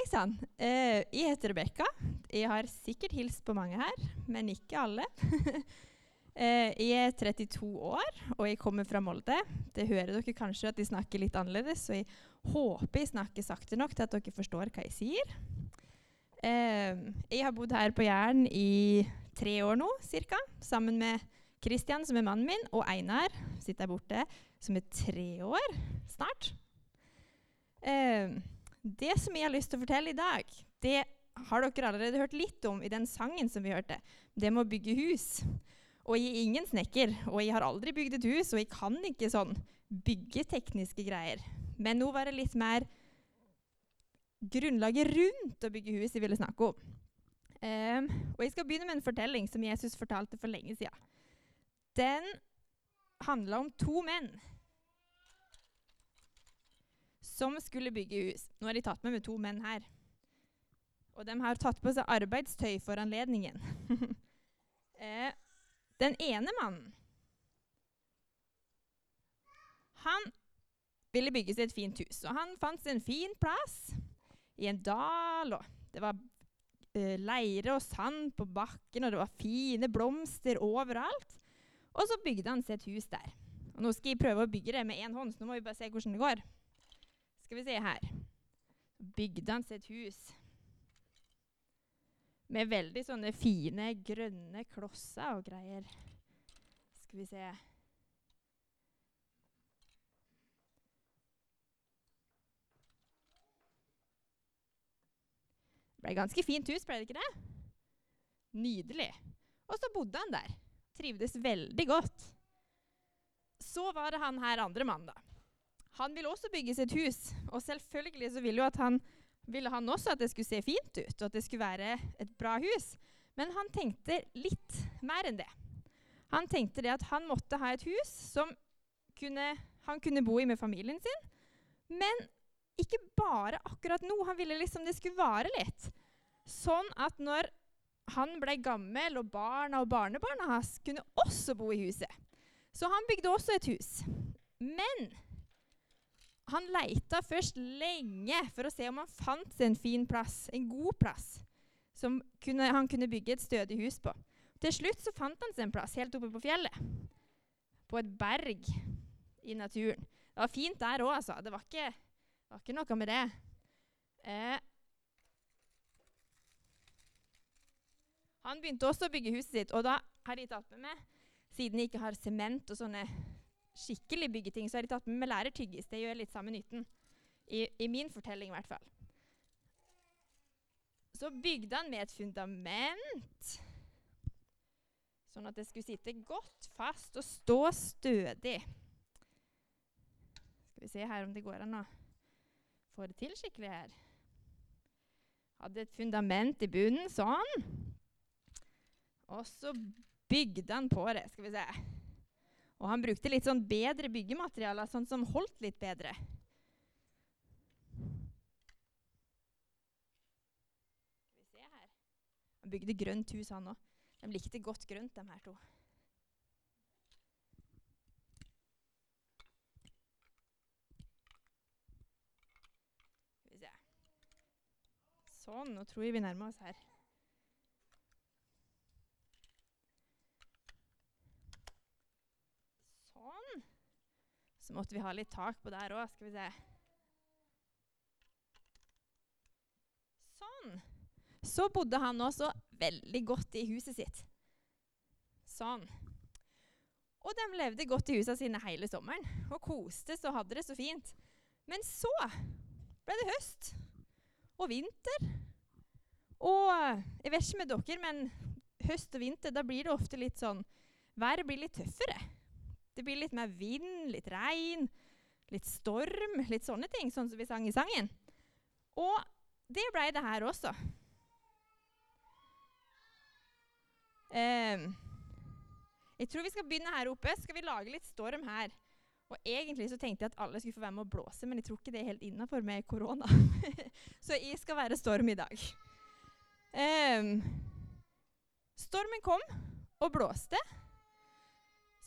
Hei sann. Eh, jeg heter Rebekka. Jeg har sikkert hilst på mange her, men ikke alle. eh, jeg er 32 år, og jeg kommer fra Molde. Det hører dere kanskje at jeg snakker litt annerledes, så jeg håper jeg snakker sakte nok til at dere forstår hva jeg sier. Eh, jeg har bodd her på Jæren i tre år nå, cirka, sammen med Kristian, som er mannen min, og Einar, sitter der borte, som er tre år snart. Eh, det som jeg har lyst til å fortelle i dag, det har dere allerede hørt litt om i den sangen som vi hørte. Det med å bygge hus. Og jeg er ingen snekker, og jeg har aldri bygd et hus, og jeg kan ikke sånn byggetekniske greier. Men nå var det litt mer grunnlaget rundt å bygge hus jeg ville snakke om. Um, og jeg skal begynne med en fortelling som Jesus fortalte for lenge siden. Den handla om to menn som skulle bygge hus. Nå har de tatt med med to menn her. Og de har tatt på seg arbeidstøy for anledningen. eh, den ene mannen Han ville bygge seg et fint hus. Og han fant seg en fin plass i en dal. og Det var eh, leire og sand på bakken, og det var fine blomster overalt. Og så bygde han seg et hus der. Og Nå skal jeg prøve å bygge det med én hånd, så nå må vi bare se hvordan det går. Skal vi se her. Bygde han sitt hus med veldig sånne fine, grønne klosser og greier. Skal vi se Det ble ganske fint hus, ble det ikke det? Nydelig. Og så bodde han der. Trivdes veldig godt. Så var det han her andre mannen, da. Han ville også bygge sitt hus, og selvfølgelig så ville, han, ville han også at det skulle se fint ut, og at det skulle være et bra hus. Men han tenkte litt mer enn det. Han tenkte det at han måtte ha et hus som kunne, han kunne bo i med familien sin. Men ikke bare akkurat nå. Han ville liksom det skulle vare litt. Sånn at når han ble gammel, og barna og barnebarna hans kunne også bo i huset. Så han bygde også et hus. Men han leita først lenge for å se om han fant seg en fin plass, en god plass, som kunne, han kunne bygge et stødig hus på. Til slutt så fant han seg en plass helt oppe på fjellet. På et berg i naturen. Det var fint der òg, altså. Det var ikke, var ikke, noe med det. Eh, han begynte også å bygge huset sitt, og da har de tatt med meg, siden de ikke har sement og sånne skikkelig byggeting, så har de tatt med lærertyggis. Det gjør litt samme nytten. I, I, min fortelling, i hvert fall. Så bygde han med et fundament, sånn at det skulle sitte godt fast og stå stødig. Skal vi se her om det går an å få det til skikkelig her. Hadde et fundament i bunnen, sånn. Og så bygde han på det. Skal vi se. Og han brukte litt sånn bedre byggematerialer, sånn som holdt litt bedre. Han bygde grønt hus, han òg. De likte godt grønt, de her to. Sånn, nå tror jeg vi nærmer oss her. Så måtte vi ha litt tak på der òg. Skal vi se. Sånn. Så bodde han også veldig godt i huset sitt. Sånn. Og de levde godt i husene sine hele sommeren og koste og hadde det så fint. Men så ble det høst og vinter. Og jeg vet ikke med dere, men høst og vinter, da blir det ofte litt sånn Været blir litt tøffere. Det blir litt mer vind, litt regn, litt storm, litt sånne ting, sånn som vi sang i sangen. Og det ble det her også. Um, jeg tror vi skal begynne her oppe. Skal vi lage litt storm her? Og Egentlig så tenkte jeg at alle skulle få være med å blåse, men jeg tror ikke det er helt innafor med korona. så jeg skal være storm i dag. Um, stormen kom og blåste.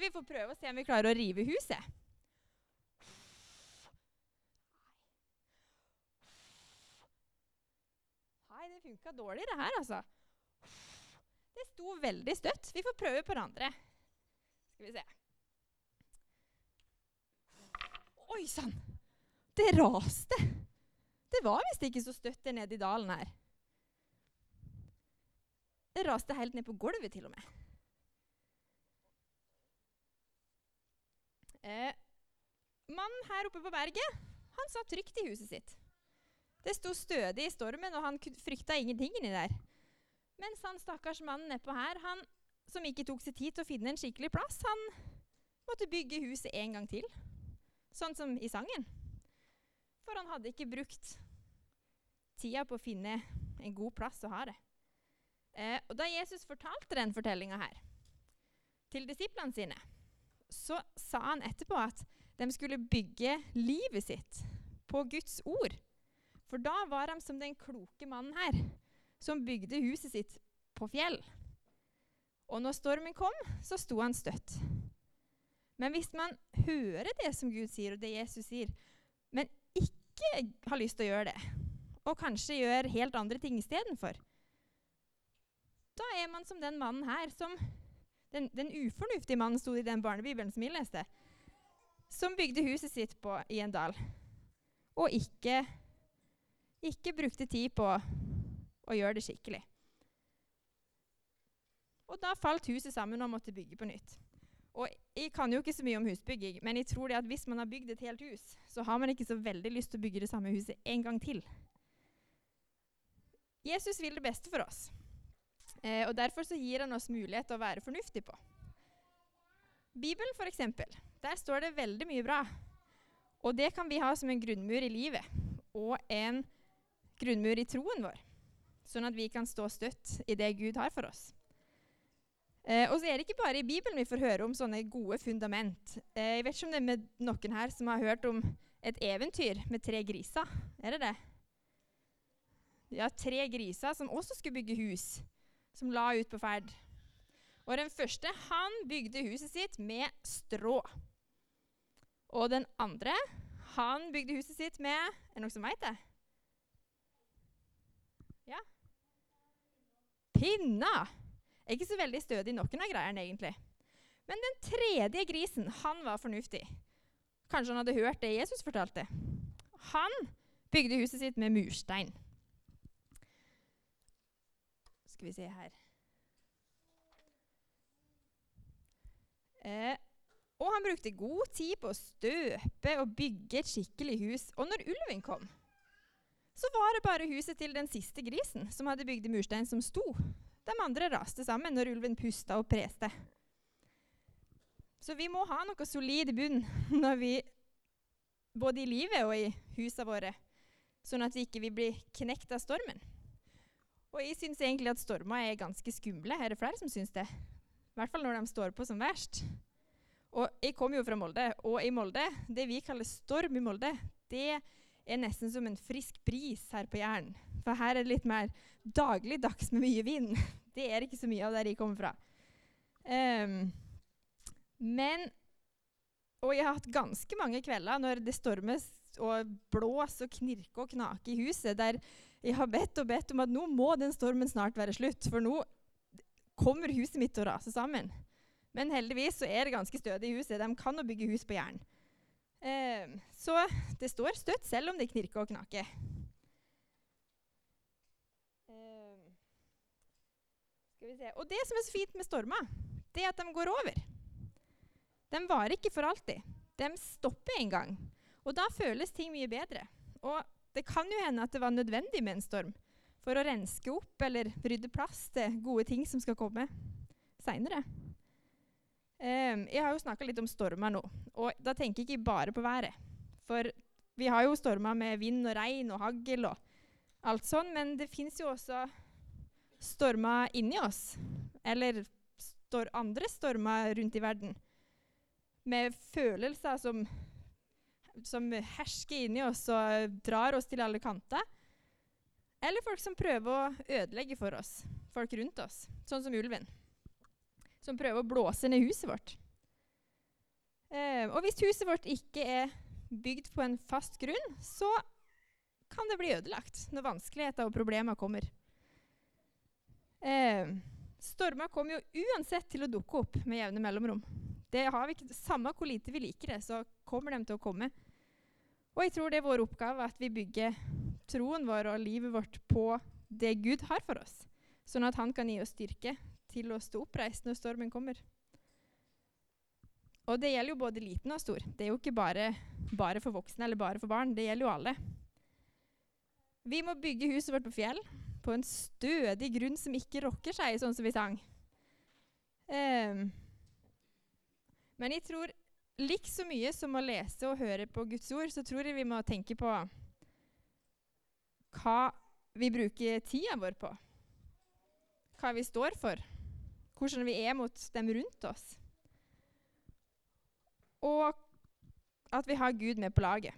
Så vi får prøve å se om vi klarer å rive huset. Nei, det funka dårlig, det her, altså. Det sto veldig støtt. Vi får prøve på det andre. Skal vi se. Oi sann! Det raste. Det var visst ikke så støtt nede i dalen her. Det raste helt ned på gulvet, til og med. Eh, mannen her oppe på berget han satt trygt i huset sitt. Det sto stødig i stormen, og han frykta ingenting inni der. Mens han stakkars mannen nedpå her, han som ikke tok seg tid til å finne en skikkelig plass, han måtte bygge huset en gang til. Sånn som i sangen. For han hadde ikke brukt tida på å finne en god plass å ha det. Eh, og Da Jesus fortalte den fortellinga her til disiplene sine, så sa han etterpå at de skulle bygge livet sitt på Guds ord. For da var de som den kloke mannen her, som bygde huset sitt på fjell. Og når stormen kom, så sto han støtt. Men hvis man hører det som Gud sier, og det Jesus sier, men ikke har lyst til å gjøre det, og kanskje gjør helt andre ting istedenfor, da er man som den mannen her, som den, den ufornuftige mannen sto i den barnebibelen som vi leste, som bygde huset sitt på, i en dal, og ikke, ikke brukte tid på å gjøre det skikkelig. Og da falt huset sammen og måtte bygge på nytt. Og Jeg kan jo ikke så mye om husbygging, men jeg tror det at hvis man har bygd et helt hus, så har man ikke så veldig lyst til å bygge det samme huset en gang til. Jesus vil det beste for oss, eh, og derfor så gir han oss mulighet til å være fornuftig på. Bibelen, f.eks. Der står det veldig mye bra. Og det kan vi ha som en grunnmur i livet og en grunnmur i troen vår, sånn at vi kan stå støtt i det Gud har for oss. Eh, og så er det ikke bare i Bibelen vi får høre om sånne gode fundament. Eh, jeg vet ikke om det er med noen her som har hørt om et eventyr med tre griser. Er det det? Ja, tre griser som også skulle bygge hus, som la ut på ferd. Og den første han bygde huset sitt med strå. Og den andre han bygde huset sitt med Er det noen som veit det? Ja? Pinner! er ikke så veldig stødig noen av greiene, egentlig. Men den tredje grisen, han var fornuftig. Kanskje han hadde hørt det Jesus fortalte. Han bygde huset sitt med murstein. Skal vi se her eh, Og han brukte god tid på å støpe og bygge et skikkelig hus. Og når ulven kom, så var det bare huset til den siste grisen som hadde bygd murstein, som sto. De andre raste sammen når ulven pusta og preste. Så vi må ha noe solid i bunnen når vi, både i livet og i husene våre, sånn at vi ikke blir knekt av stormen. Og jeg syns egentlig at stormer er ganske skumle. Er det flere som syns det? I hvert fall når de står på som verst. Og Jeg kommer jo fra Molde, og i Molde, det vi kaller storm i Molde, det er nesten som en frisk bris her på Jæren. For her er det litt mer dagligdags med mye vind. Det er ikke så mye av der jeg kommer fra. Um, men Og jeg har hatt ganske mange kvelder når det stormes og blåser og knirker og knaker i huset, der jeg har bedt og bedt om at nå må den stormen snart være slutt, for nå kommer huset mitt til å rase sammen. Men heldigvis så er det ganske stødig i huset. De kan bygge hus på jern. Eh, så det står støtt selv om det knirker og knaker. Se. Og det som er så fint med stormer, det er at de går over. De varer ikke for alltid. De stopper en gang. Og da føles ting mye bedre. Og det kan jo hende at det var nødvendig med en storm for å renske opp eller rydde plass til gode ting som skal komme seinere. Um, jeg har jo snakka litt om stormer nå, og da tenker jeg ikke bare på været. For vi har jo stormer med vind og regn og hagl og alt sånn, men det fins jo også stormer inni oss, eller stor andre stormer rundt i verden, med følelser som, som hersker inni oss og drar oss til alle kanter. Eller folk som prøver å ødelegge for oss, folk rundt oss, sånn som ulven. Som prøver å blåse ned huset vårt. Eh, og hvis huset vårt ikke er bygd på en fast grunn, så kan det bli ødelagt når vanskeligheter og problemer kommer. Eh, stormer kommer jo uansett til å dukke opp med jevne mellomrom. Det har vi ikke, Samme hvor lite vi liker det, så kommer de til å komme. Og jeg tror det er vår oppgave at vi bygger troen vår og livet vårt på det Gud har for oss, sånn at han kan gi oss styrke til å stå oppreist når stormen kommer. Og det gjelder jo både liten og stor. Det er jo ikke bare, bare for voksne eller bare for barn. Det gjelder jo alle. Vi må bygge huset vårt på fjell, på en stødig grunn som ikke rokker seg, sånn som vi sang. Um, men jeg tror like så mye som å lese og høre på Guds ord, så tror jeg vi må tenke på hva vi bruker tida vår på. Hva vi står for. Hvordan vi er mot dem rundt oss. Og at vi har Gud med på laget.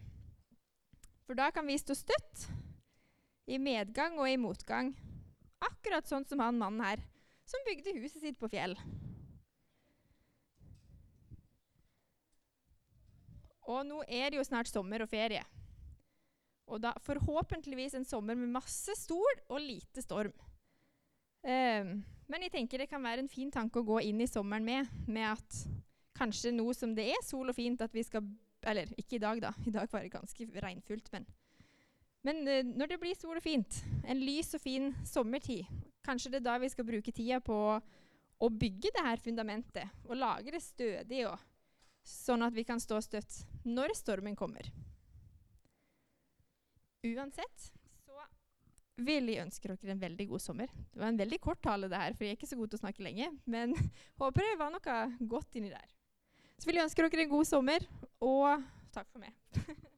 For da kan vi stå støtt i medgang og i motgang. Akkurat sånn som han mannen her, som bygde huset sitt på fjell. Og nå er det jo snart sommer og ferie. Og da forhåpentligvis en sommer med masse sol og lite storm. Um, men jeg tenker det kan være en fin tanke å gå inn i sommeren med, med at kanskje nå som det er sol og fint, at vi skal Eller ikke i dag, da. I dag var det ganske regnfullt, men men uh, når det blir sol og fint, en lys og fin sommertid, kanskje det er da vi skal bruke tida på å bygge det her fundamentet og lage det stødig, og, sånn at vi kan stå støtt når stormen kommer. Uansett så vil jeg ønske dere en veldig god sommer. Det var en veldig kort tale, det her, for jeg er ikke så god til å snakke lenge. Men håper det var noe godt inni der. Så vil jeg ønske dere en god sommer, og takk for meg.